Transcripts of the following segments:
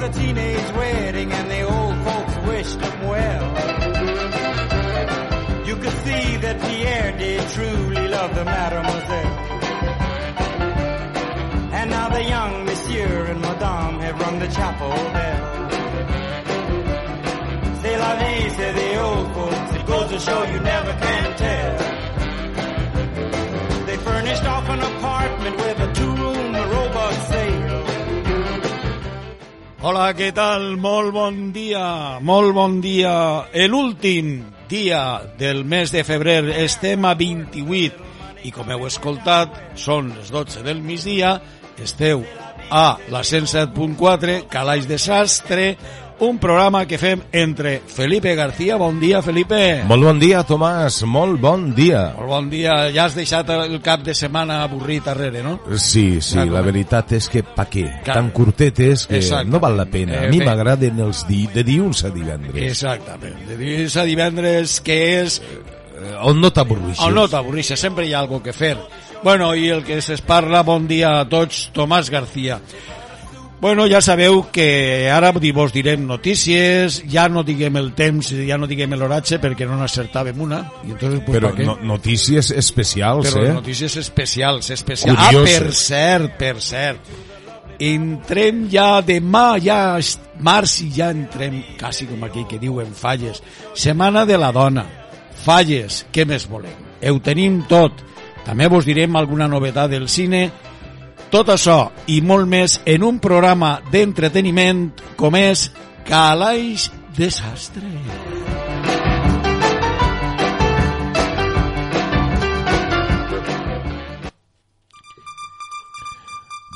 was a teenage wedding and the old folks wished them well. You could see that Pierre did truly love the mademoiselle. And now the young monsieur and madame have rung the chapel bell. C'est la vie, say the old folks. It goes to show you never can tell. They furnished off an apartment with a Hola, què tal? Molt bon dia, molt bon dia. L'últim dia del mes de febrer estem a 28 i com heu escoltat són les 12 del migdia, esteu a la 107.4, Calaix de Sastre, un programa que fem entre Felipe García, bon dia Felipe. Molt bon dia, Tomàs, molt bon dia. Molt bon dia, ja has deixat el cap de setmana avorrit darrere, no? Sí, sí, Clar, la veritat és que pa què? Clar. Tan curtet és que Exacte. no val la pena. A Eh, mi bé. m'agraden els di de dilluns a divendres. Exactament, de dilluns a divendres, que és Eh, On no t'avorreixes. O no t'avorreixes, sempre hi ha algo que fer. Bueno, i el que es parla, bon dia a tots, Tomàs García. Bueno, ja sabeu que ara vos direm notícies, ja no diguem el temps, ja no diguem l'oratge perquè no n'acertàvem una. I entonces, pues, Però no, notícies especials, Però eh? notícies especials, especials. Ah, Curioses. per cert, per cert. Entrem ja demà, ja març i ja entrem quasi com aquell que diuen falles. Setmana de la dona. Falles, què més volem? Ho tenim tot. També vos direm alguna novetat del cine. Tot això i molt més en un programa d'entreteniment com és Calaix Desastre.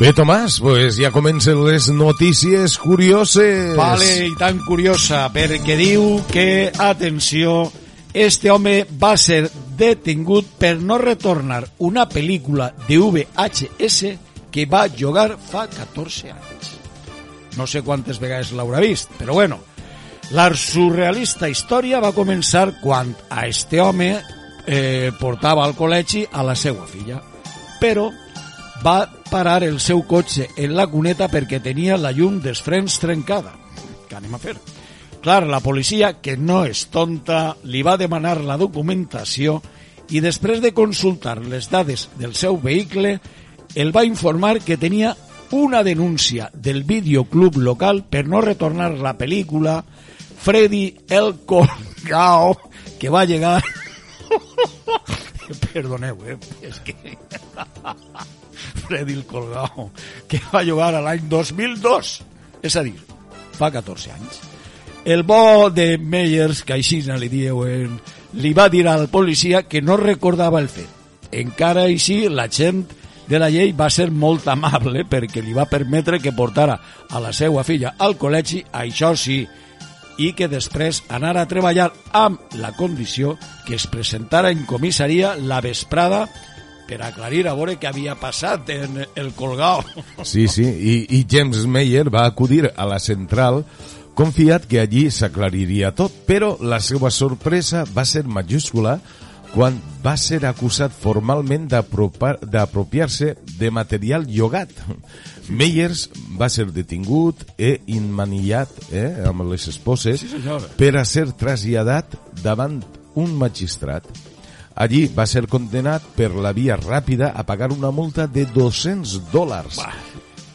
Bé, Tomàs, pues ja comencen les notícies curioses. Vale, i tan curiosa, perquè diu que, atenció, este home va ser detingut per no retornar una pel·lícula de VHS que va jugar fa 14 anys. No sé quantes vegades l'haurà vist, però bueno, la surrealista història va començar quan a este home eh, portava al col·legi a la seva filla, però va parar el seu cotxe en la cuneta perquè tenia la llum dels frens trencada. Què anem a fer? Clar, la policia, que no és tonta, li va demanar la documentació i després de consultar les dades del seu vehicle, el va informar que tenia una denúncia del videoclub local per no retornar la pel·lícula Freddy el Colgao, que va llegar... Perdoneu, eh? És que... Freddy el Colgao, que va jugar a l'any 2002, és a dir, fa 14 anys. El bo de Meyers, que així li diuen, li va dir al policia que no recordava el fet. Encara així, la gent de la llei va ser molt amable perquè li va permetre que portara a la seva filla al col·legi, això sí, i que després anara a treballar amb la condició que es presentara en comissaria la vesprada per aclarir a veure què havia passat en el colgao. Sí, sí, i, i James Meyer va acudir a la central confiat que allí s'aclariria tot, però la seva sorpresa va ser majúscula quan va ser acusat formalment d'apropiar-se de material llogat. Meyers va ser detingut e immanillat eh, amb les esposes Sí, per a ser traslladat davant un magistrat. Allí va ser condenat per la via ràpida a pagar una multa de 200 dòlars.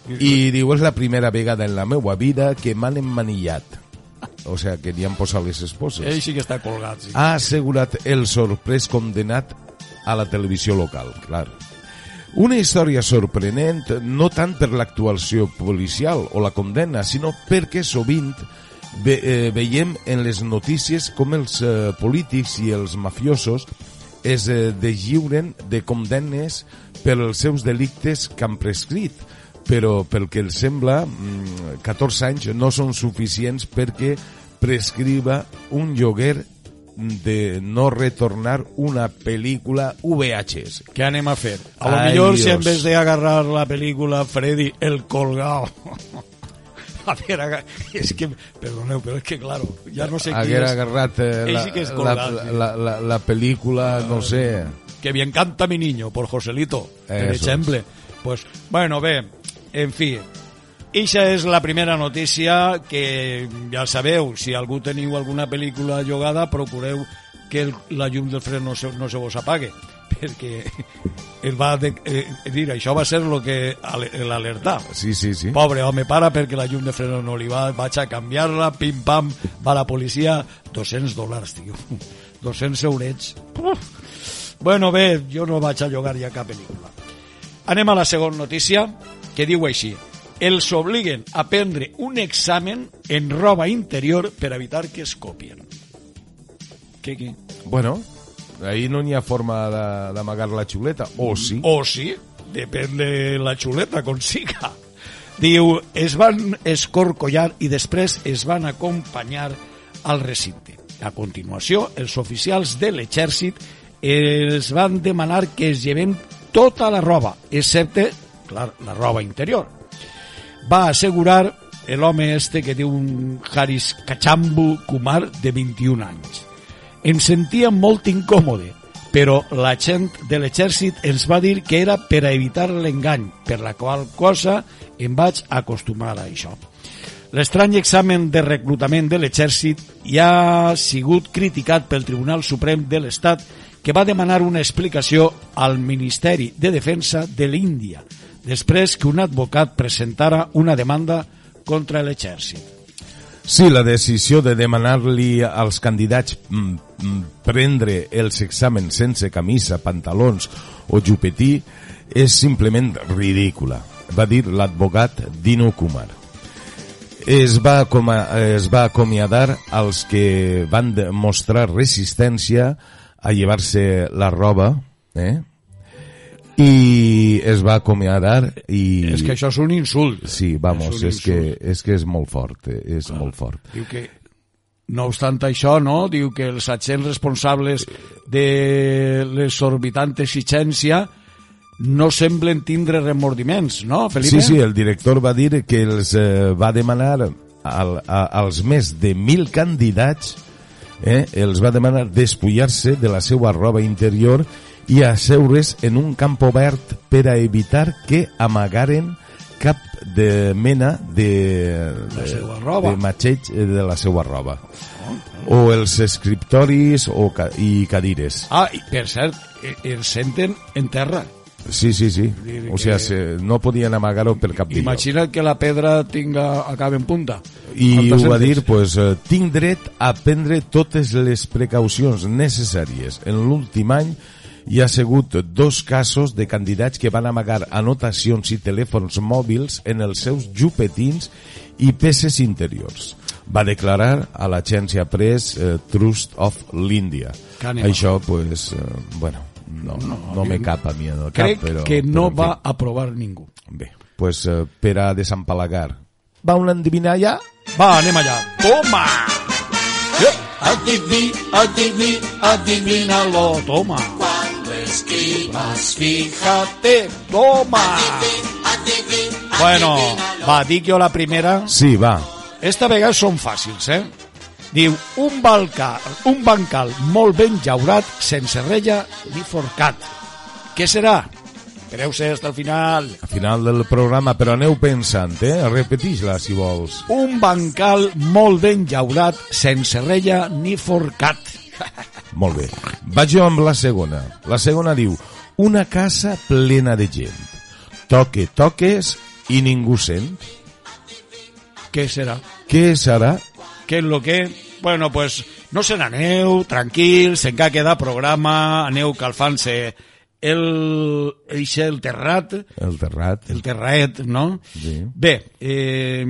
I diu, és la primera vegada en la meva vida que m'han emmanillat. O sea, que li han posat les esposes. Ell sí que està colgat, sí. Ha assegurat el sorprès condenat a la televisió local, clar. Una història sorprenent no tant per l'actuació policial o la condemna, sinó perquè sovint ve, eh, veiem en les notícies com els eh, polítics i els mafiosos es eh, deslliuren de condemnes per els seus delictes que han prescrit, però pel que els sembla, mm, 14 anys no són suficients perquè prescriva un lloguer de no retornar una pel·lícula VHS. Què anem a fer? A lo millor si en Dios. vez de agarrar la pel·lícula Freddy el colgao a ver, és que, perdoneu, però és que, claro, ja no sé qui és, agarrat eh, la, sí és la, la, la, la, la pel·lícula, no sé... que me encanta mi niño, por Joselito, per exemple. Pues, bueno, bé, en fi, Ixa és la primera notícia que ja sabeu, si algú teniu alguna pel·lícula llogada, procureu que el, la llum del fre no se, no se vos apague perquè el va de, eh, dir, això va ser lo que l'alertar. Sí, sí, sí. Pobre home, para perquè la llum de freno no li va, vaig a canviar-la, pim-pam, va la policia, 200 dòlars, tio. 200 eurets. Bueno, bé, jo no vaig a llogar ja cap pel·lícula. Anem a la segona notícia, que diu així. Els obliguen a prendre un examen en roba interior per evitar que es copien. Què, què? Bueno, ahí no n'hi ha forma d'amagar la xuleta, o sí. O sí, depèn de la xuleta, com siga. Diu, es van escorcollar i després es van acompanyar al recinte. A continuació, els oficials de l'exèrcit els van demanar que es lleven tota la roba, excepte, clar, la roba interior. Va assegurar l'home este que diu un Haris Kachambu Kumar de 21 anys. Em sentia molt incòmode, però la gent de l'exèrcit ens va dir que era per a evitar l'engany, per la qual cosa em vaig acostumar a això. L'estrany examen de reclutament de l'exèrcit ja ha sigut criticat pel Tribunal Suprem de l'Estat que va demanar una explicació al Ministeri de Defensa de l'Índia després que un advocat presentara una demanda contra l'exèrcit. Sí, la decisió de demanar-li als candidats mm, mm, prendre els exàmens sense camisa, pantalons o jupetí és simplement ridícula, va dir l'advocat Dino Kumar. Es va, acoma, es va acomiadar als que van mostrar resistència a llevar-se la roba, eh? I es va acomiadar i... És que això és un insult. Sí, vamos, És és, que, és que és molt fort, eh, és molt fort. Diu que, no obstant això, no? Diu que els agents responsables de l'exorbitant exigència no semblen tindre remordiments, no, Felipe? Sí, sí, el director va dir que els eh, va demanar al, a, als més de mil candidats eh, els va demanar despullar-se de la seva roba interior i asseure's en un camp obert per a evitar que amagaren cap de mena de, de, de matxeig eh, de la seva roba o els escriptoris o ca i cadires Ah, i per cert, eh, els senten en terra. sí, sí, sí dir o sigui, que- se, no podien amagar-ho per cap lloc Imagina't que la pedra tinga, acabe en punta. I ho va dir, pues, eh, tinc dret a prendre totes les precaucions necessàries. En l'últim any hi ha sigut dos casos de candidats que van amagar anotacions i telèfons mòbils en els seus jupetins i peces interiors. Va declarar a l'agència Press eh, Trust of l'Índia. Això, pues, eh, bueno, no, no, no me cap a mi en el cap, Crec però... que no però, fi. va a aprovar ningú. Bé, pues, eh, per a desempalagar. Va un endevinar ja? Va, anem allà. Toma! Adiví, adiví, adivínalo. Toma. Cuando escribas, fíjate. Toma. Bueno, va, dic jo la primera. Sí, va. Esta vegada són fàcils, eh? Diu, un, balca, un bancal molt ben llaurat, sense rella ni forcat. Què serà? Espereu-se fins al final. al final del programa, però aneu pensant, eh? Repetix-la, si vols. Un bancal molt ben llaurat, sense rella ni forcat. Molt bé. Vaig jo amb la segona. La segona diu, una casa plena de gent. Toque, toques i ningú sent. Què serà? Què serà? Què és lo que? Bueno, pues no se n'aneu, tranquils, encara queda programa, aneu calfant-se el, eixe, el terrat, El terrat. el terraet, no? Sí. Bé, eh,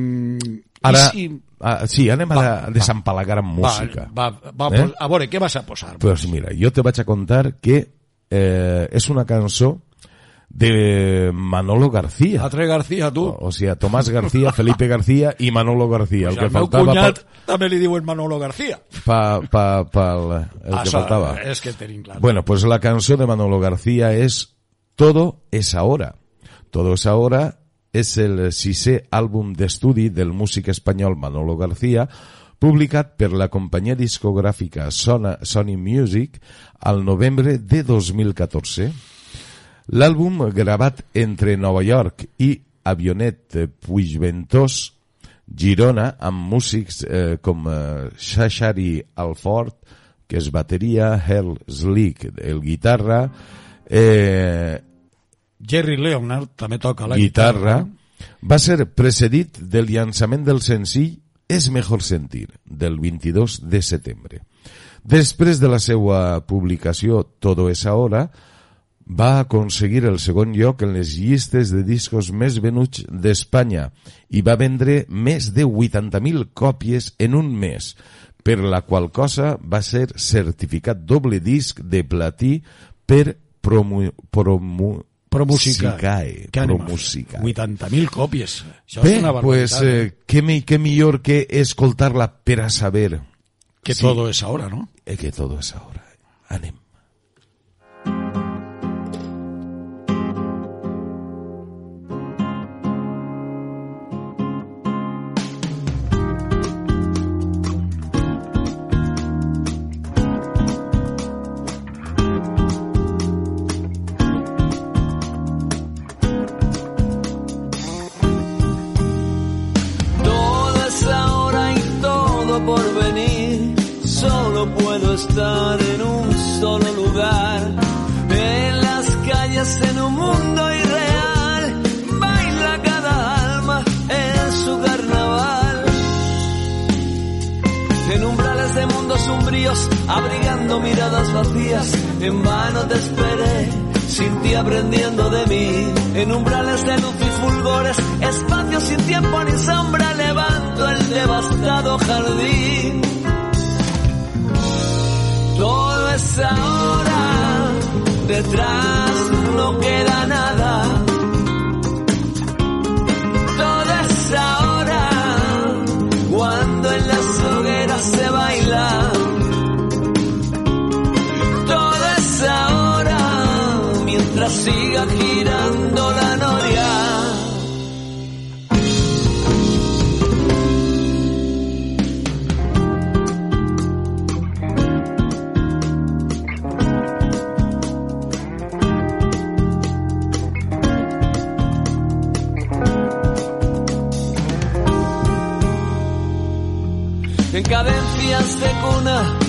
Ara, si... ah, sí, anem a, a desempalagar amb Va, música. va, va, Eh? eh? a veure, què vas a posar? Pues mira, jo te vaig a contar que eh, és una cançó de Manolo García. Atre García, tu. O sea, Tomás García, Felipe García i Manolo García. El Pues que al meu faltava cunyat pa, també li diuen Manolo García. pa, pa, pa el, el que faltava. És que tenim clar. Bueno, pues la canción de Manolo García es Todo es ahora. Todo es ahora es el sisè àlbum d'estudi del músic espanyol Manolo García, publicat per la companyia discogràfica Sony Music al novembre de 2014. L'àlbum, gravat entre Nova York i Avionet Puigventós, Girona, amb músics eh, com eh, Shashari Alfort, que és bateria, Hell Slick, el guitarra, eh, Jerry Leonard també toca la guitarra, guitarra. va ser precedit del llançament del senzill És mejor sentir, del 22 de setembre. Després de la seva publicació Todo es ahora, va aconseguir el segon lloc en les llistes de discos més venuts d'Espanya i va vendre més de 80.000 còpies en un mes, per la qual cosa va ser certificat doble disc de platí per promu, promu, Promúsica. Sicae, Que ànima. Promúsica. 80.000 còpies. Això Bé, és una pues, barbaritat. eh, què, què millor que escoltar-la per a saber que sí. todo es ahora, ¿no? eh, que todo es ahora. Anem. En vano te esperé, sin ti aprendiendo de mí. En umbrales de luz y fulgores, espacio sin tiempo ni sombra, levanto el devastado jardín. Todo es ahora, detrás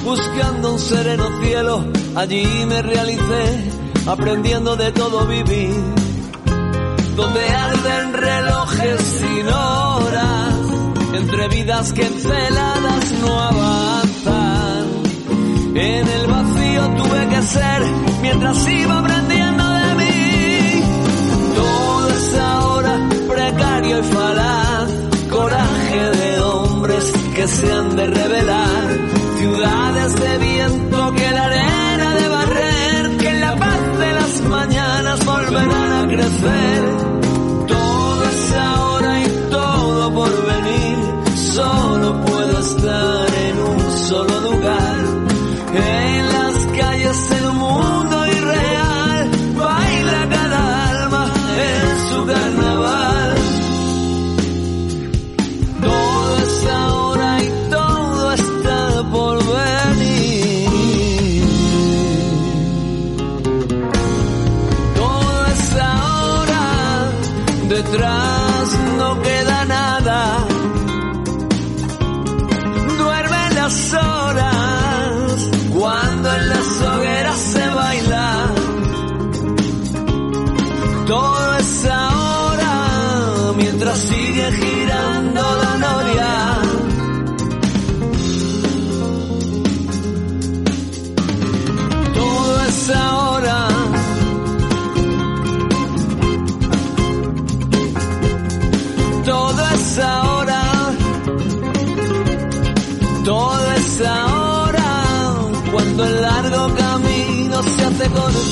buscando un sereno cielo, allí me realicé, aprendiendo de todo vivir. Donde arden relojes sin horas, entre vidas que celadas no avanzan. En el vacío tuve que ser, mientras iba aprendiendo de mí. Todo es ahora precario y falaz, coraje de hombres que se han de revelar, ciudades de viento que la arena de barrer, que la paz de las mañanas volverán a crecer.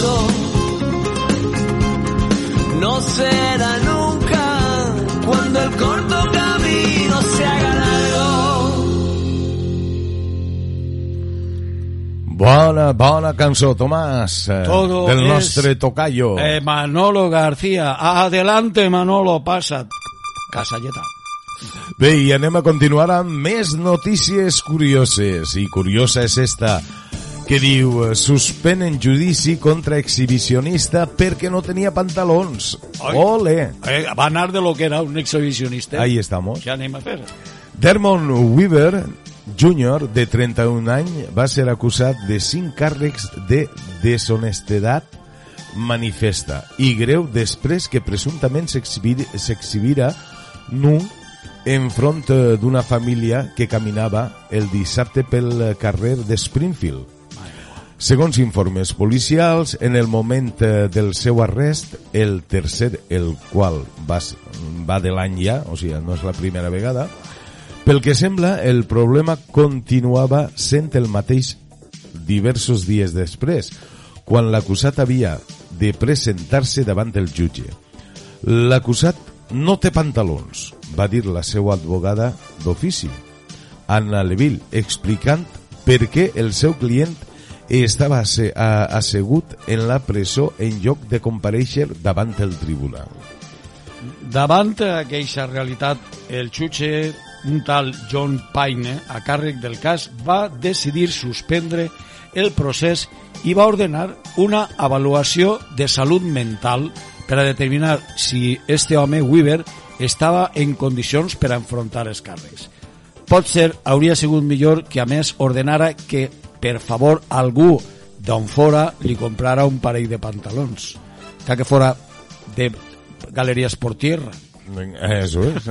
Corto no será nunca cuando el corto camino se haga largo. Bona, bona cançó, Tomàs, eh, Todo del nostre tocayo. Eh, Manolo García. Adelante, Manolo, pasa. Casalleta. Bé, i anem a continuar amb més notícies curioses. I curiosa és esta. Que diu eh, suspenen judici contra exhibicionista perquè no tenia pantalons. Ai. Ole! Eh, va anar de lo que era un exhibicionista. Ahí estamos. Què anem a fer? Dermot Weaver Jr., de 31 anys, va ser acusat de 5 càrrecs de deshonestedat manifesta i greu després que presumptament s'exhibir- s'exhibira nu enfront eh, d'una família que caminava el dissabte pel carrer de Springfield. Segons informes policials, en el moment eh, del seu arrest, el tercer, el qual va, va de l'any ja, o sigui, no és la primera vegada, pel que sembla, el problema continuava sent el mateix diversos dies després, quan l'acusat havia de presentar-se davant del jutge. L'acusat no té pantalons, va dir la seva advogada d'ofici, Anna Leville, explicant per què el seu client estava ase- a- assegut en la presó en lloc de compareixer davant el tribunal. Davant aquesta realitat, el jutge, un tal John Paine, a càrrec del cas, va decidir suspendre el procés i va ordenar una avaluació de salut mental per a determinar si este home, Weaver, estava en condicions per a enfrontar els càrrecs. Potser hauria sigut millor que a més ordenara que, per favor, algú d'on fora li comprara un parell de pantalons, que que fora de Galeries por Tierra. Eso és.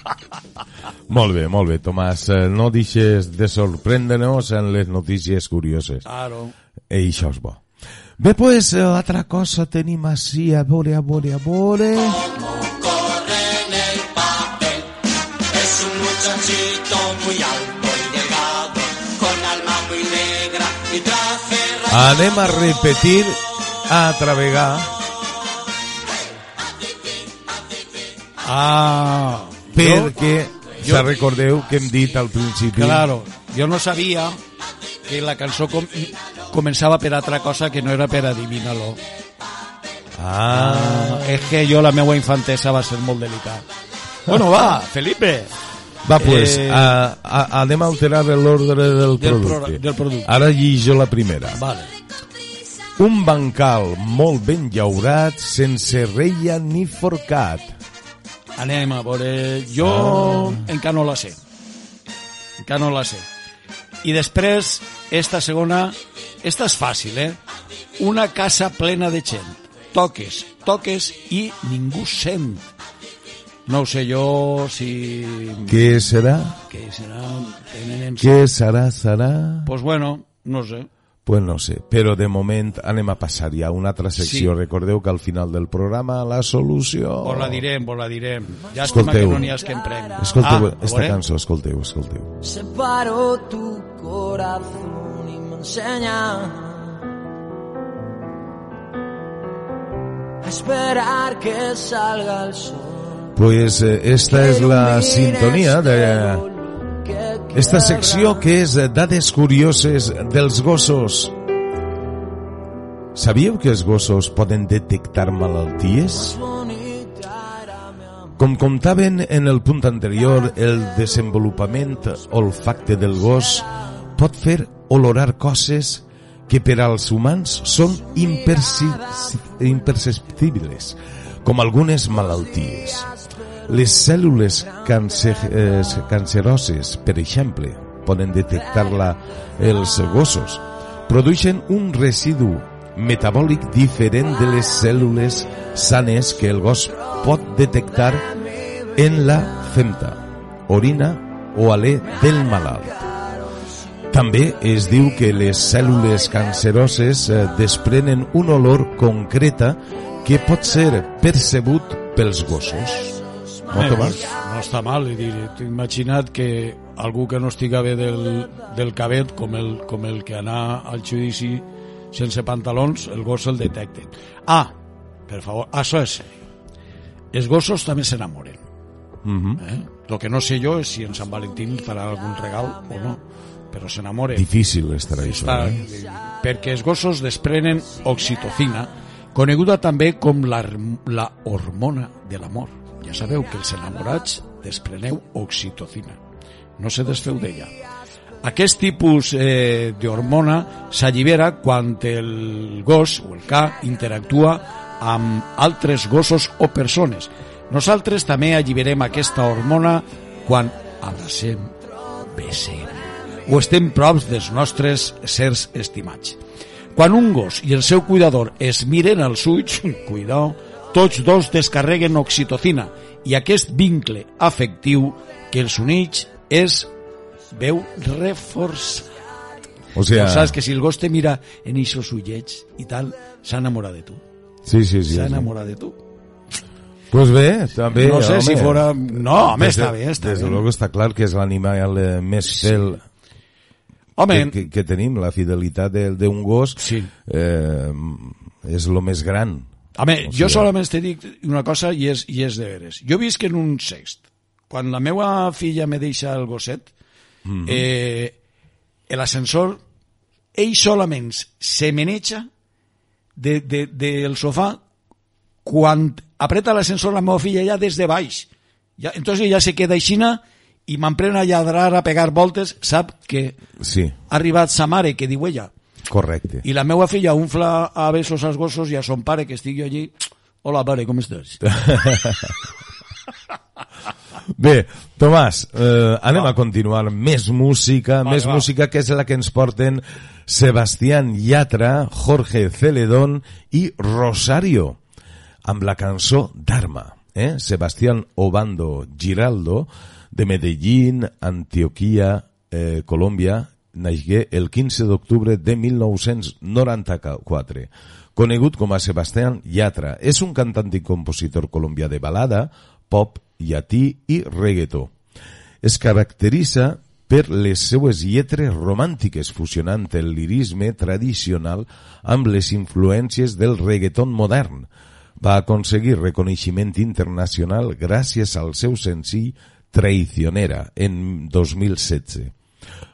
molt bé, molt bé, Tomàs. Eh, No deixes de sorprendre-nos en les notícies curioses. Claro. I això és bo. Bé, pues, eh, altra cosa tenim així, a veure, a veure, a veure... Anem a repetir, a travegar, Ah, perquè jo- ja recordeu que hem dit al principi... Claro, jo no sabia que la cançó com, començava per altra cosa que no era per adivinar-lo. Ah, És que jo la meva infantesa va ser molt delicat. Bueno, va, Felipe. Va, pues, Eh, a, a, anem a alterar l'ordre del, Del pro- producte. del producte. Ara llijo la primera. Vale. Un bancal molt ben llaurat, sense reia ni forcat. Anem a veure... Jo encara no la sé. Encara no la sé. I després, esta segona... Esta és fàcil, eh? Una casa plena de gent. Toques, toques i ningú sent. No ho sé jo si... Què serà? Què serà? Tenen. Què serà, serà? Pues bueno, no sé. Pues no sé, però de moment anem a passar ja a una altra secció. Sí. Recordeu que al final del programa la solució... Vos la direm, vos la direm. Que Escolteu. no n'hi has que emprenc. Escolteu Ah, esta cançó, escolteu, escolteu. Separo tu corazón y me enseña a esperar que salga el sol. Pues eh, esta és la sintonia de esta secció que és dades curioses dels gossos. Sabíeu que els gossos poden detectar malalties? Com comptaven en el punt anterior, el desenvolupament olfacte del gos pot fer olorar coses que per als humans són imperceptibles, com algunes malalties. Les cèl·lules càncer, eh, canceroses, per exemple, poden detectar-la els gossos. Produeixen un residu metabòlic diferent de les cèl·lules sanes que el gos pot detectar en la femta, orina o alè del malalt. També es diu que les cèl·lules canceroses eh, desprenen un olor concreta que pot ser percebut pels gossos. No, Eh, no està mal, dir, imaginat que algú que no estiga bé del, del cabet, com el, com el que anà al judici sense pantalons, el gos el detecten. Ah, per favor, això és seri. Els gossos també s'enamoren. Mhm. Eh? Lo que no sé jo és si en Sant Valentín farà algun regal o no, però s'enamoren. Difícil estarà això. Està, Eh? perquè els gossos desprenen oxitocina, coneguda també com la, la hormona de l'amor. Ja sabeu que els enamorats despreneu oxitocina. No se desfeu d'ella. Aquest tipus eh, d'hormona s'allibera quan el gos o el ca interactua amb altres gossos o persones. Nosaltres també alliberem aquesta hormona quan abracem, besem o estem props dels nostres sers estimats. Quan un gos i el seu cuidador es miren als ulls, cuidao, tots dos descarreguen oxitocina i aquest vincle afectiu que els uneix és veu reforçat. O sea, O saps que si el gos te mira en esos ullets i tal, s'ha enamorat de tu. sí, sí, sí. S'ha sí. enamorat de tu. Pues bé, també... no sé home, si fora... No, home, des de- està bé, està Des de bé. luego està clar que és l'animal eh, més fel Home, que, que, que tenim, la fidelitat de- d'un gos Sí. eh, és lo més gran. home o jo sigui- solament te dic una cosa i és, i és de veres. Jo visc en un sext. Quan la meva filla me deixa el gosset, Mhm. eh, l'ascensor, ell solament se meneja de, de, del sofà quan apreta l'ascensor la meva filla ja des de baix. Ja, entonces ella se queda aixina i m'emprena a lladrar, a pegar voltes, sap que Sí, ha arribat sa mare, que diu ella, correcte. i la meva filla unfla a besos als gossos i a son pare que estigui allí hola pare, com estàs? Bé, Tomàs, eh, anem a continuar. Més música, Va, més va. música que és la que ens porten Sebastián Yatra, Jorge Celedón i Rosario, amb la cançó Dharma. Eh? Sebastián Obando Giraldo, de Medellín, Antioquia, eh, Colòmbia, naixgué el 15 d'octubre de 1994. Conegut com a Sebastián Yatra, és un cantant i compositor colombià de balada, pop, llatí i reggaetó. Es caracteritza per les seues lletres romàntiques, fusionant el lirisme tradicional amb les influències del reggaeton modern. Va aconseguir reconeixement internacional gràcies al seu senzill Traicionera en 2016.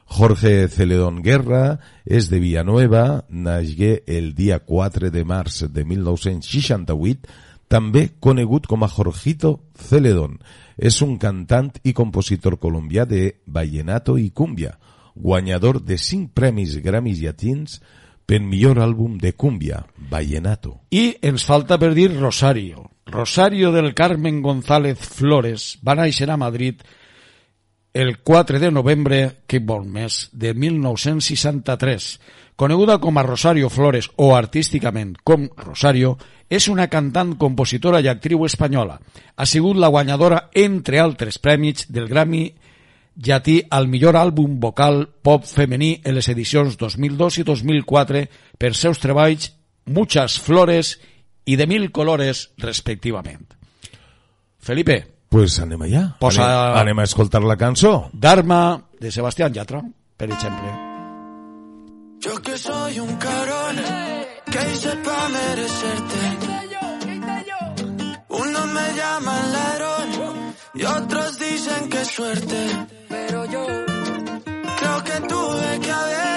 Jorge Celedón Guerra és de Villanueva, naixgué el dia 4 de març de 1968, també conegut com a Jorgito Celedón. És un cantant i compositor colombià de vallenato i cumbia, guanyador de 5 premis Grammys llatins per millor àlbum de cumbia, vallenato. I ens falta per dir Rosario. Rosario del Carmen González Flores va néixer a Madrid el 4 de novembre, que bon mes, de 1963. Coneguda com a Rosario Flores o artísticament com Rosario, és una cantant, compositora i actriu espanyola. Ha sigut la guanyadora, entre altres prèmits, del Grammy llatí al millor àlbum vocal pop femení en les edicions 2002 i 2004 per seus treballs Muchas Flores i de Mil Colores, respectivament. Felipe, Pues anem allà. Posa- Anem, anem a escoltar la cançó. Dharma de Sebastián Yatra, per exemple. Yo que soy un cabrón que hice pa' merecerte. Unos me llaman ladrón y otros dicen que suerte. Pero yo creo que tuve que haber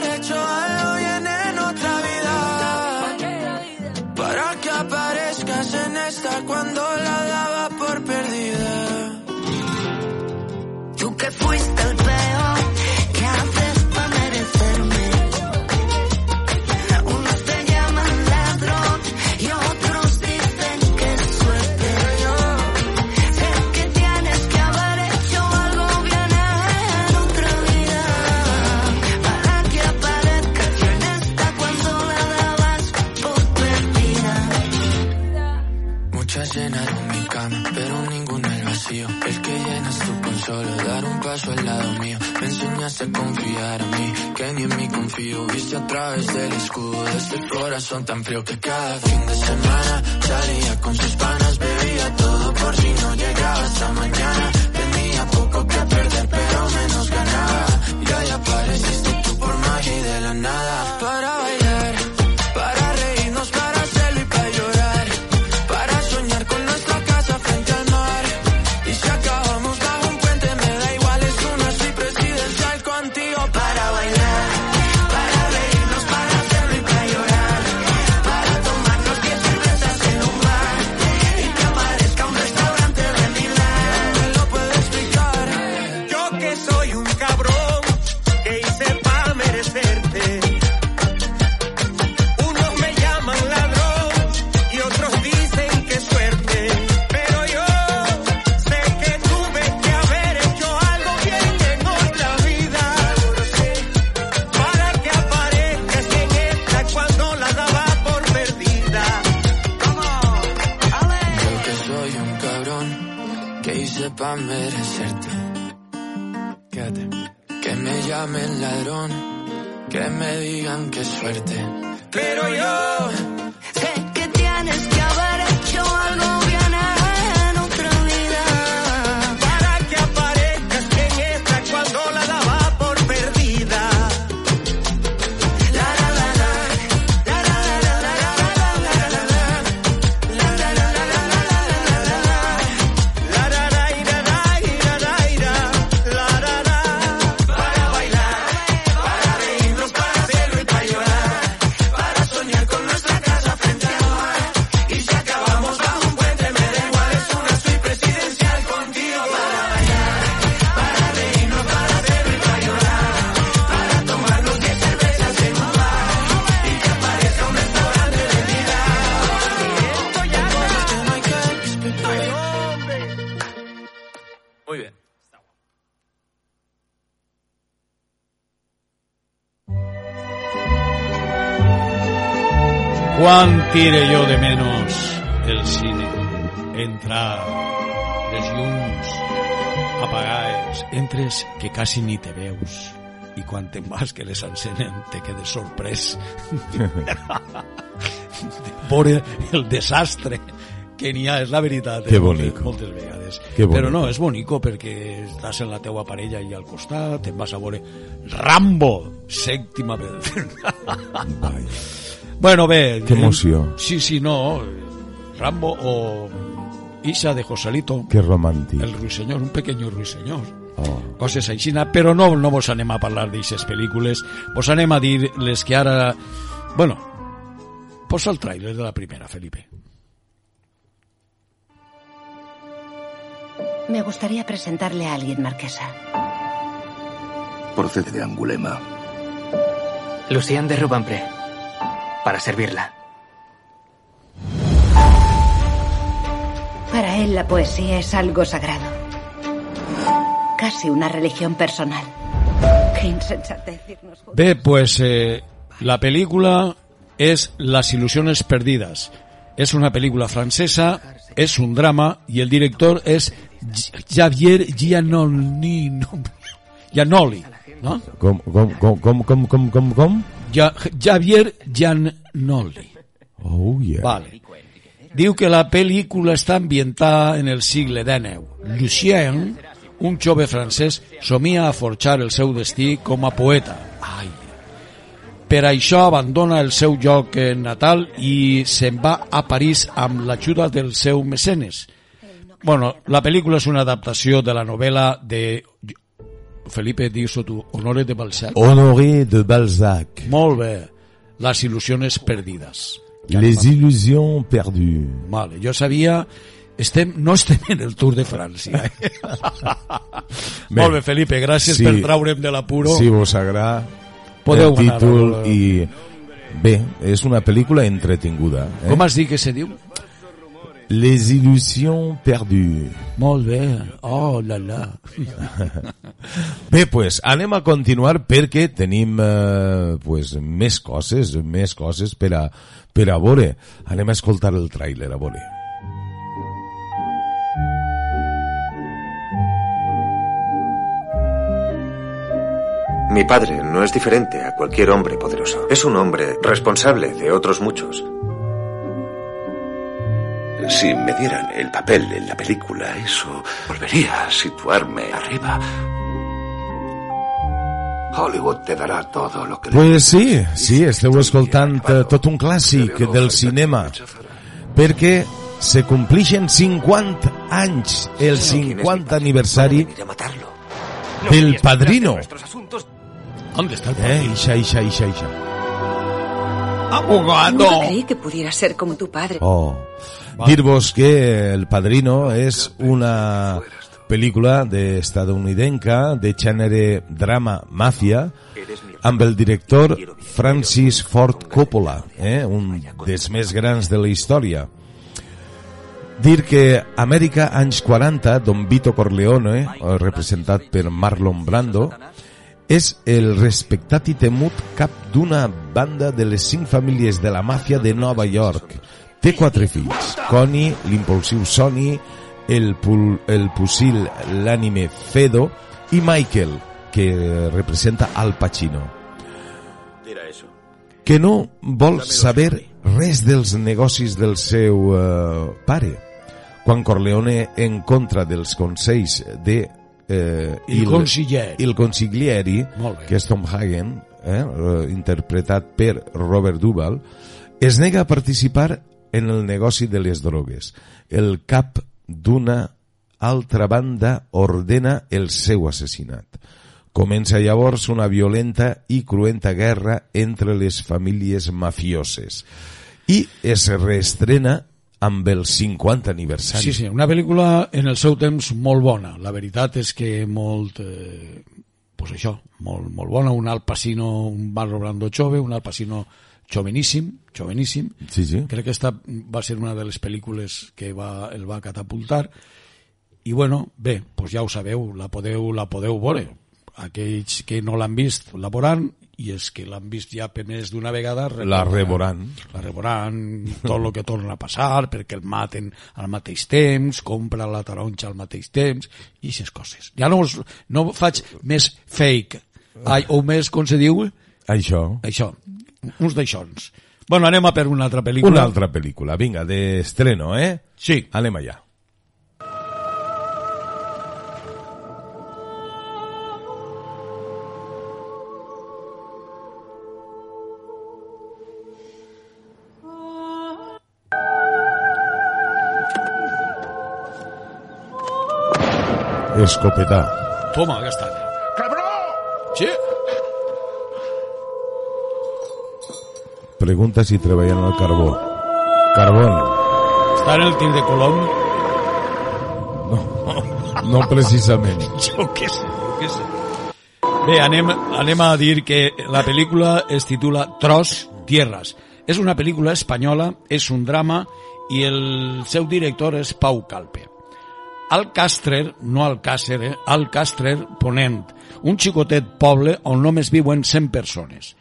corazón tan frío que cada fin de semana salía con sus para merecerte. Quédate. Que me llamen ladrón, que me digan qué suerte. Pero yo tire jo de menos el cine? Entrar, les llums apagades, entres que quasi ni te veus i quan te'n vas que les encenen te quedes sorprès de veure el desastre que n'hi ha, és la veritat. Que eh, bonico. Moltes, moltes vegades. Que bonico. Però no, és bonico perquè estàs en la teua parella i al costat, te'n vas a veure Rambo, sèptima vez. Bueno, bé. Que emoció. Sí, sí, no. Rambo o Isa de Joselito, Que romàntic. el ruiseñor, un pequeño ruiseñor. Oh. Coses així, però no, no vos anem a parlar d'aixes pel·lícules, vos anem a dir les que ara... Bueno, posa el tràiler de la primera, Felipe. Me gustaría presentarle a alguien, Marquesa. Procede de Angulema. Lucien de Rubempré. Para servirla. Para él la poesía es algo sagrado. Casi una religión personal. Qué insensatez irnos juntos. Bé, pues eh, la pel·lícula és Las ilusiones perdidas. És una pel·lícula francesa, és un drama i el director Gi- Javier Giannoli, no, Giannoli, no? Com, com, com, com, com, com? Ja, Javier Giannoli. Oh, yeah. Vale. Diu que la pel·lícula està ambientada en el segle XIX. Lucien, un jove francès, somia a forjar el seu destí com a poeta. Ai. Per això abandona el seu lloc eh, natal i se'n va a París amb l'ajuda del seu mecenes. Bueno, la pel·lícula és una adaptació de la novel·la de... Felipe, dius tu, Honores de Balzac. Honoré de Balzac. Molt bé. Las ilusiones perdidas. Les illusions perdues. Vale, jo sabia... Estem, no estem en el Tour de França. Eh? Bé. Molt bé, Felipe, gràcies Sí. per traure'm de l'apuro. Si vos agrada Podeu el títol anar, i... Bé, és una pel·lícula entretinguda. Eh? Com has dit que se diu? Les illusions perdues. Molt bé. Oh, la la. Bé, pues, anem a continuar perquè tenim eh, pues, més coses, més coses per a, per a veure. Anem a escoltar el tràiler, a veure. Mi padre no es diferente a cualquier hombre poderoso. Es un hombre responsable de otros muchos. Si me dieran el papel en la película, eso volvería a situarme arriba. Hollywood te dará todo lo que... Pues sí, sí, esteu escoltant eh, tot un clàssic del cinema, perquè se complixen 50 anys, el 50 aniversari del Padrino. ¿Dónde está el Eh, padrino? ixa, ixa, ixa, ixa. ¡Abogado! Nunca creí que pudiera ser como tu padre. Oh. Dir-vos que El Padrino és una pel·lícula de estadounidenca de gènere drama màfia amb el director Francis Ford Coppola, eh? un dels més grans de la història. Dir que Amèrica anys 40, Don Vito Corleone, eh, representat per Marlon Brando, és el respectat i temut cap d'una banda de les cinc famílies de la màfia de Nova York. Té quatre fills, Connie, l'impulsiu Sonny, el, pul, el pusil, l'ànime Fedo i Michael, que representa Al Pacino que no vol saber res dels negocis del seu eh, pare. Quan Corleone, en contra dels consells de eh, Il consigliere. il consiglieri, Molt bé. que és Tom Hagen, eh, eh, interpretat per Robert Duvall, es nega a participar en el negoci de les drogues. El cap d'una altra banda ordena el seu assassinat. Comença llavors una violenta i cruenta guerra entre les famílies mafioses i es reestrena amb el 50 aniversari. Sí, sí, una pel·lícula en el seu temps molt bona. La veritat és que molt... Eh, pues això, molt, molt bona. Un Al Pacino, un Barro Brando jove, un Al Pacino joveníssim, joveníssim. Sí, sí. Crec que esta va ser una de les pel·lícules que va, el va catapultar. I bueno, bé, pues ja ho sabeu, la podeu, la podeu veure. Aquells que no l'han vist la veuran i els que l'han vist ja per més d'una vegada La reboran. la reboran, tot el que torna a passar perquè el maten al mateix temps compra la taronja al mateix temps i aquestes coses ja no, us, no faig més fake ai, o més, com se diu? Això. això, uns d'aixons bueno, anem a per una altra pel·lícula Una altra pel·lícula, vinga, d'estreno, eh? Sí. Anem allà. Escopetà. toma, aquesta sí, Pregunta si treballen al carbó. Carbón. està en el tir de Colom No precisament. jo què sé, jo què sé. Bé, anem, anem a dir que la pel·lícula es titula Tros Tierras. És una pel·lícula espanyola, és un drama i el seu director és Pau Calpe. Alcàsser, no Alcàsser, eh? Alcàsser Ponent, un xicotet poble on només viuen 100 persones.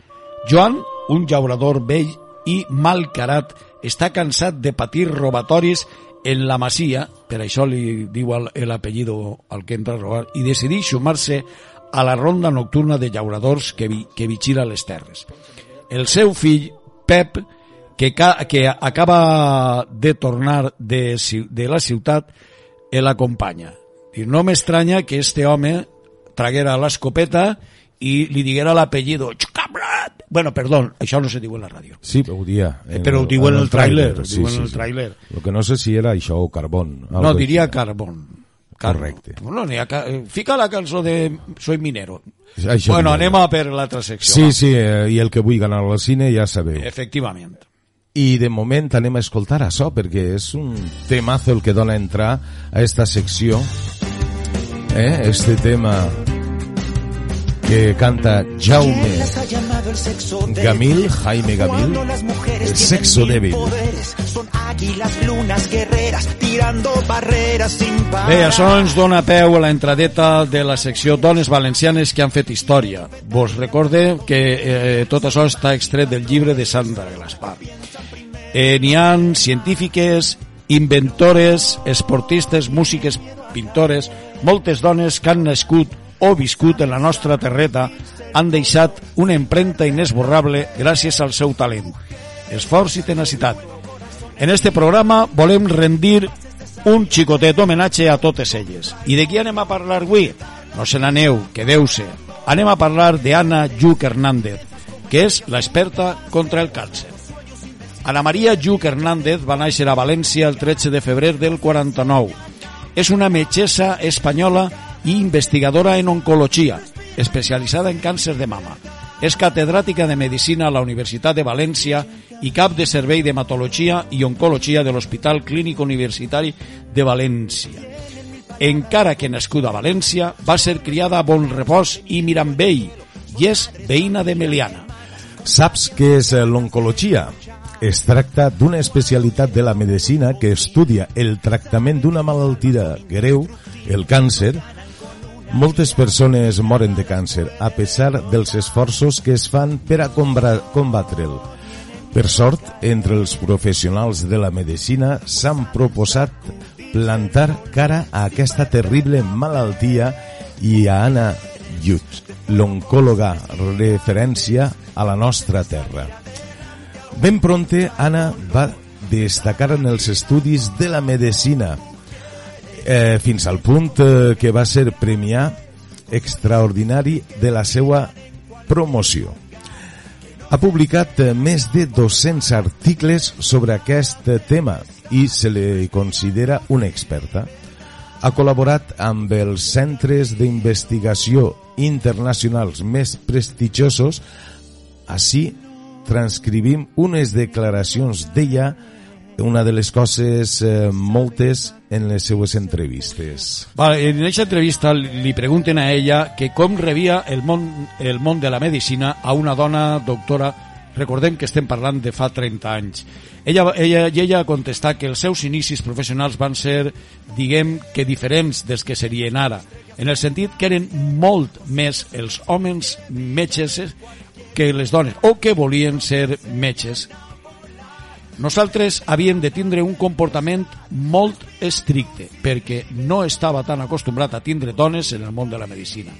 Joan, un llaurador vell i malcarat, està cansat de patir robatoris en la masia, per això li diu el- l'apellido al que entra a robar, i decideix sumar-se a la ronda nocturna de llauradors que, vi, que vigila les terres. El seu fill, Pep, que, ca, que acaba de tornar de, de la ciutat, el acompanya. I no m'estranya que este home traguera l'escopeta i li diguera l'apellido Xcabrat. Bueno, perdó, això no se diu en la ràdio. Sí, ho dia. Eh, però ho diu en el tràiler, ho diu en el tràiler. Lo que no sé si era això o carbón. No, diria així. carbón. Correcte. Bueno, ha eh, Fica la cançó de Soy minero. Això bueno, anem a per l'altra secció. Sí, va. sí, eh, i el que vull ganar al cine ja sabeu. Efectivament. I de moment anem a escoltar això, perquè és un temazo el que dona entrar a esta secció. Eh? Este tema que canta Jaume. Gamil, Jaime Gamil, el sexo débil. águilas, lunas, guerreras, tirando barreras sin parar. Bé, això ens dona peu a la entradeta de la secció Dones Valencianes que han fet història. Vos recorde que eh, tot això està extret del llibre de Sandra Glaspar. Eh, N'hi ha científiques, inventores, esportistes, músiques, pintores, moltes dones que han nascut o viscut en la nostra terreta han deixat una empremta inesborrable gràcies al seu talent, esforç i tenacitat. En este programa volem rendir un xicotet homenatge a totes elles. I de qui anem a parlar avui? No se n'aneu, quedeu-se. Anem a parlar d'Anna Lluc Hernández, que és l'experta contra el càncer. Ana Maria Lluc Hernández va néixer a València el 13 de febrer del 49. És una metgessa espanyola i investigadora en oncologia, especialitzada en càncer de mama. És catedràtica de Medicina a la Universitat de València i cap de servei d'hematologia i oncologia de l'Hospital Clínic Universitari de València. Encara que nascuda a València, va ser criada a Bonrepòs i Mirambell i és veïna de Meliana. Saps què és l'oncologia? Es tracta d'una especialitat de la medicina que estudia el tractament d'una malaltia greu, el càncer. Moltes persones moren de càncer a pesar dels esforços que es fan per a combatre'l. Per sort, entre els professionals de la medicina s'han proposat plantar cara a aquesta terrible malaltia i a Anna Lluch, l'oncòloga referència a la nostra terra. Ben pronte, Anna va destacar en els estudis de la medicina, eh, fins al punt eh, que va ser premià extraordinari de la seva promoció. Ha publicat eh, més de 200 articles sobre aquest tema i se li considera una experta. Ha col·laborat amb els centres d'investigació internacionals més prestigiosos. Així transcrivim unes declaracions d'ella una de les coses eh, moltes en les seues entrevistes. Vale, en aquesta entrevista li pregunten a ella que com rebia el món, el món de la medicina a una dona doctora, recordem que estem parlant de fa 30 anys. Ella, ella, i ella ha contestat que els seus inicis professionals van ser, diguem, que diferents dels que serien ara, en el sentit que eren molt més els homes metges que les dones, o que volien ser metges nosaltres havíem de tindre un comportament molt estricte perquè no estava tan acostumbrat a tindre dones en el món de la medicina.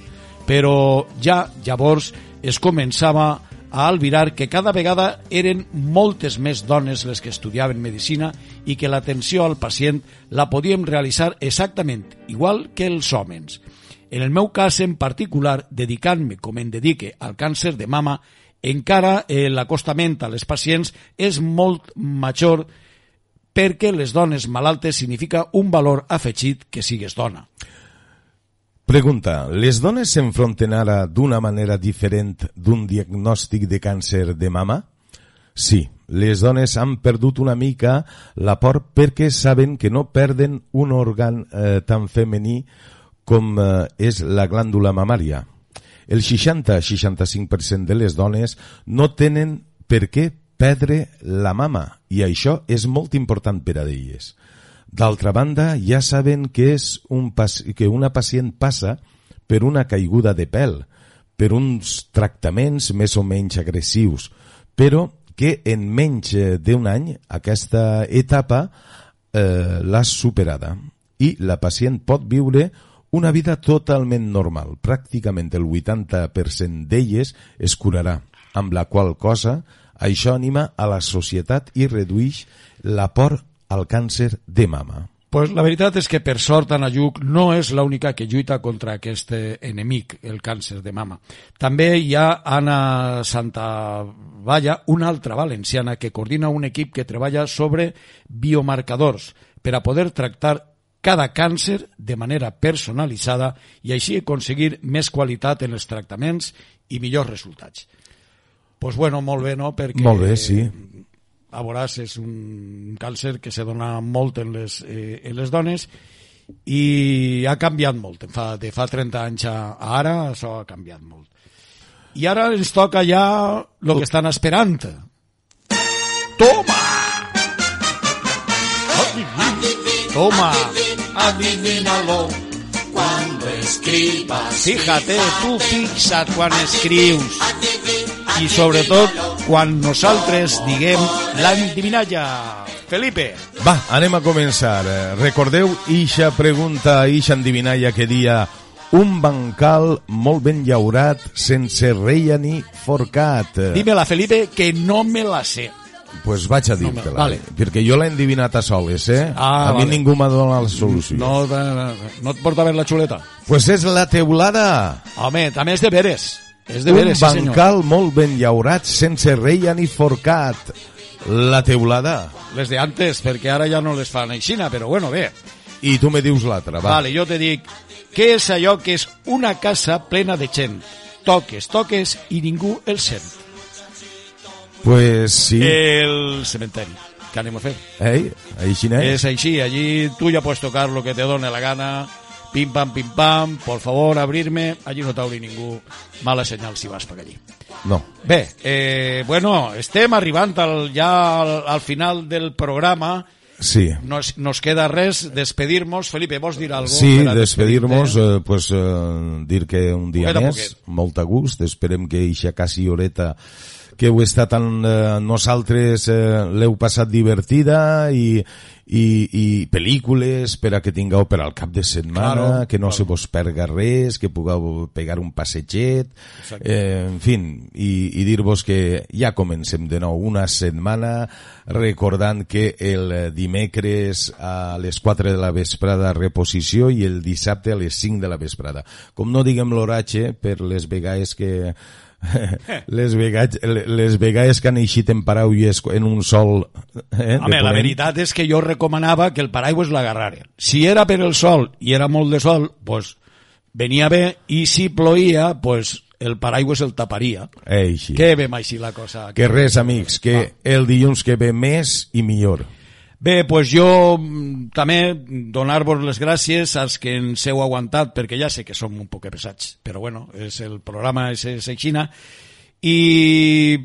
Però ja llavors es començava a albirar que cada vegada eren moltes més dones les que estudiaven medicina i que l'atenció al pacient la podíem realitzar exactament igual que els homes. En el meu cas en particular, dedicant-me com em dedique al càncer de mama, encara eh, l'acostament a les pacients és molt major perquè les dones malaltes significa un valor afegit que sigues dona. Pregunta, les dones s'enfronten ara d'una manera diferent d'un diagnòstic de càncer de mama? Sí, les dones han perdut una mica la por perquè saben que no perden un òrgan eh, tan femení com eh, és la glàndula mamària. El 60-65% de les dones no tenen per què perdre la mama i això és molt important per a elles. D'altra banda, ja saben que, és un que una pacient passa per una caiguda de pèl, per uns tractaments més o menys agressius, però que en menys d'un any aquesta etapa eh, l'ha superada i la pacient pot viure una vida totalment normal. Pràcticament el 80% d'elles es curarà, amb la qual cosa això anima a la societat i redueix la por al càncer de mama. Pues la veritat és que per sort Anna Lluc no és l'única que lluita contra aquest enemic, el càncer de mama. També hi ha Anna Santavalla, una altra valenciana que coordina un equip que treballa sobre biomarcadors per a poder tractar cada càncer de manera personalitzada i així aconseguir més qualitat en els tractaments i millors resultats. pues bueno, molt bé, no? Perquè, Molt bé, sí. A veuràs, és un càncer que se dona molt en les, eh, en les dones i ha canviat molt. Fa, de fa 30 anys a, a ara, això ha canviat molt. I ara ens toca ja el que estan esperant. Toma! Toma, adivínalo Cuando escribas. Fíjate, tu fixa't quan escrius i sobretot quan nosaltres diguem l'endivinalla. Felipe. Va, anem a començar. Eh, Recordeu ixa pregunta, ixa endivinalla que dia un bancal molt ben llaurat sense reia ni forcat. Dímela, Felipe, que no me la sé. Pues vaig a dir-te-la, vale. perquè jo l'he endivinat a soles, eh? Ah, a mi vale. ningú m'ha donat la solució. No, no, no et porta a veure la xuleta? Pues és la teulada. Home, també és de veres. És de un veres, sí senyor. bancal molt ben llaurat, sense reia ni forcat. La teulada. Les de antes, perquè ara ja no les fan aixina, però bueno, bé. I tu me dius l'altra, va. Vale, jo te dic, què és allò que és una casa plena de gent? Toques, toques i ningú el sent. Pues sí. El cementeri. Què anem a fer? Ei, així n'és. Es així, allí tú ya puedes tocar lo que te done la gana. Pim pam, pim pam, por favor, abrirme. Allí no t'obri ningú. Mala senyal si vas per allí. No. Bé, eh, bueno, estem arribant al, ja al, al final del programa. Sí. Nos, nos queda res, despedir-nos. Felipe, vols dir alguna Sí, despedir-nos, eh, pues, eh, dir que un dia Poquet més, poquet. molt a gust, esperem que eixa quasi horeta que heu estat en, eh, nosaltres eh, l'heu passat divertida i, i, i pel·lícules per a que tingueu per al cap de setmana, Claro, que no claro. se vos perga res, que pugueu pegar un passeget, Exacte. eh, en fin, i, i dir-vos que ja comencem de nou una setmana recordant que el dimecres a les 4 de la vesprada reposició i el dissabte a les 5 de la vesprada. Com no diguem l'oratge per les vegades que les vegades, les vegades que han eixit en paraules en un sol eh, Home, la veritat és que jo recomanava que el paraigües l'agarraren. Si era per el sol i era molt de sol, pues venia bé, i si ploïa, pues el paraigües el taparia. Eixi. Que bé així la cosa. Que res, amics, que el dilluns que ve més i millor. Bé, pues jo mm, també donar-vos les gràcies als que ens heu aguantat, perquè ja sé que som un poc pesats, però bueno, és el programa és, és aixina, i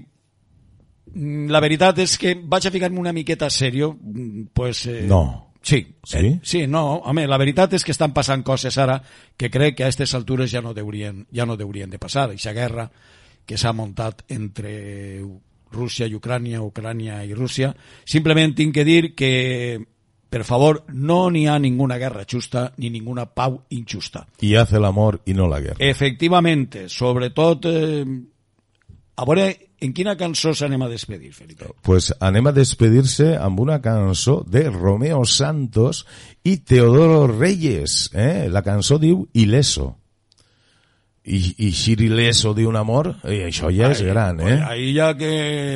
mm, la veritat és que vaig a ficar-me una miqueta serio, mm, pues... Eh, No. Sí, Sí? eh, sí, no, home, la veritat és que estan passant coses ara que crec que a aquestes altures ja no deurien, ja no deurien de passar. Aquesta guerra que s'ha muntat entre Rússia i Ucrània, Ucrània i Rússia. Simplement tinc que dir que, per favor, no n'hi ha ninguna guerra justa ni ninguna pau injusta. I hace l'amor i no la guerra. Efectivamente, sobretot... Eh, a veure, en quina cançó s'anem a despedir, Felipe? Pues anem a despedir-se amb una cançó de Romeo Santos i Teodoro Reyes. Eh? La cançó diu Ileso. I, i Xir Ileso d'un amor, i això ja és gran, eh? Ahí ja que...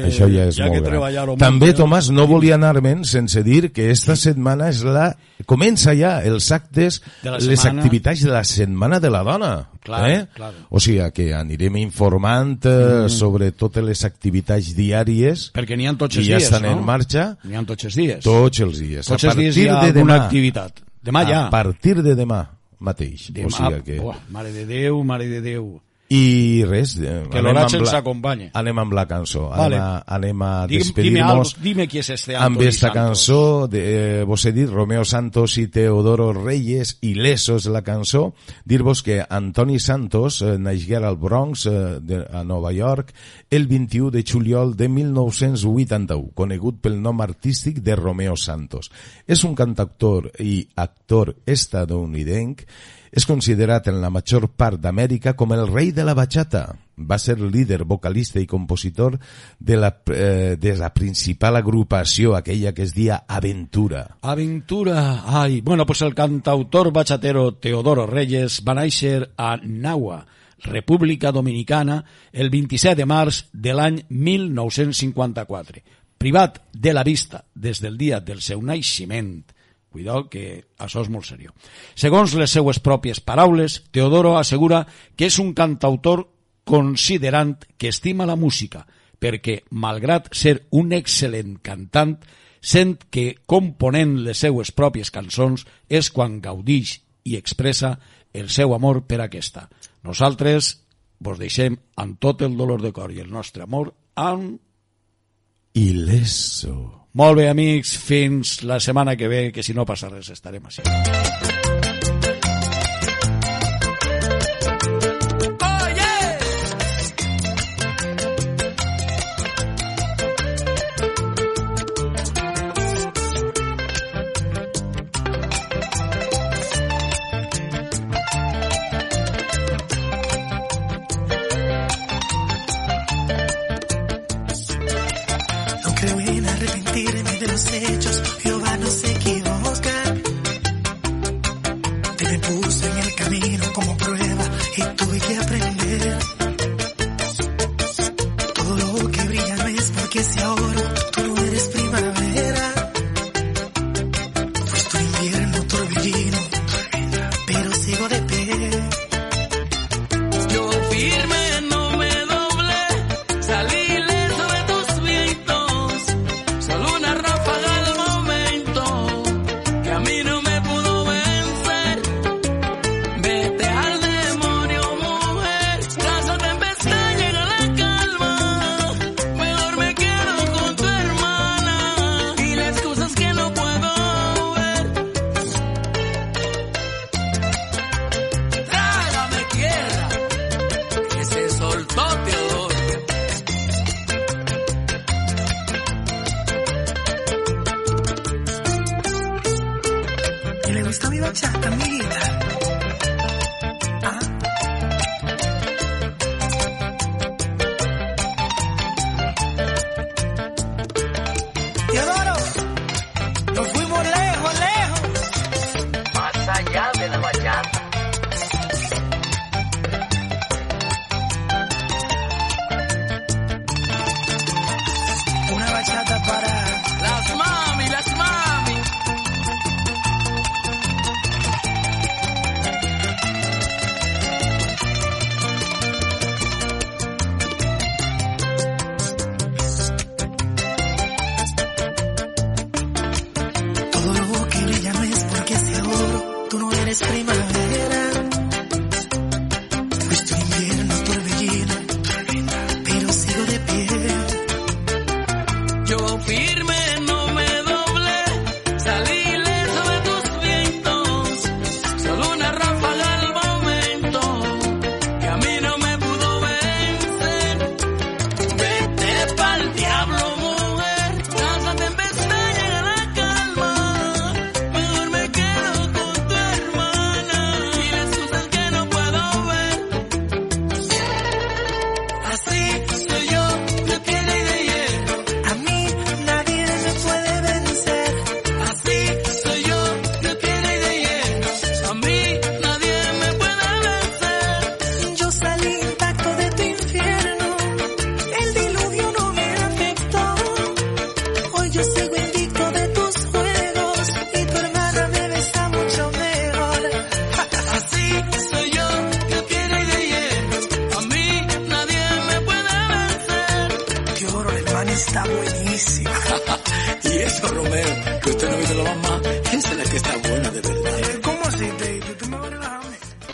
Això ja és ja molt que gran. molt, També, ja. Tomàs, no volia anar-me'n sense dir que esta setmana és la... Comença ja els actes, les setmana. activitats de la Setmana de la Dona. Clar, eh? clar. O sigui que anirem informant eh, Mm. sobre totes les activitats diàries Perquè n'hi ha tots els i ja dies, estan no? en marxa N'hi ha tots els dies. tots els dies. Tots els dies partir hi ha de alguna demà, activitat. Demà ja. A partir de demà mateix. Demà, o sigui que... Uah, mare de Déu, mare de Déu. I res, eh, Que amb ens la- acompanye. Anem amb la cançó. Vale. Anem a, anem a Digue'm- dime, despedir-nos dime qui és este amb esta Santos. cançó de, eh, vos he dit Romeo Santos i Teodoro Reyes i Lesos la cançó dir-vos que Antoni Santos eh, naixgué al Bronx eh, de, a Nova York el 21 de juliol de 1981 conegut pel nom artístic de Romeo Santos és un cantautor i actor estadounidenc és considerat en la major part d'Amèrica com el rei de la bachata. Va ser líder, vocalista i compositor de la, eh, de la principal agrupació, aquella que es dia Aventura. Aventura. Ai, bueno, pues el cantautor bachatero Teodoro Reyes va néixer a Nahua, República Dominicana, el 27 de març de l'any 1954. Privat de la vista des del dia del seu naixement. Cuidao, que això és molt seriós. Segons les seues pròpies paraules, Teodoro assegura que és un cantautor considerant que estima la música, perquè, malgrat ser un excel·lent cantant, sent que component les seues pròpies cançons és quan gaudix i expressa el seu amor per aquesta. Nosaltres vos deixem amb tot el dolor de cor i el nostre amor amb... Ileso. Molt bé, amics, fins la setmana que ve, que si no passa res estarem així.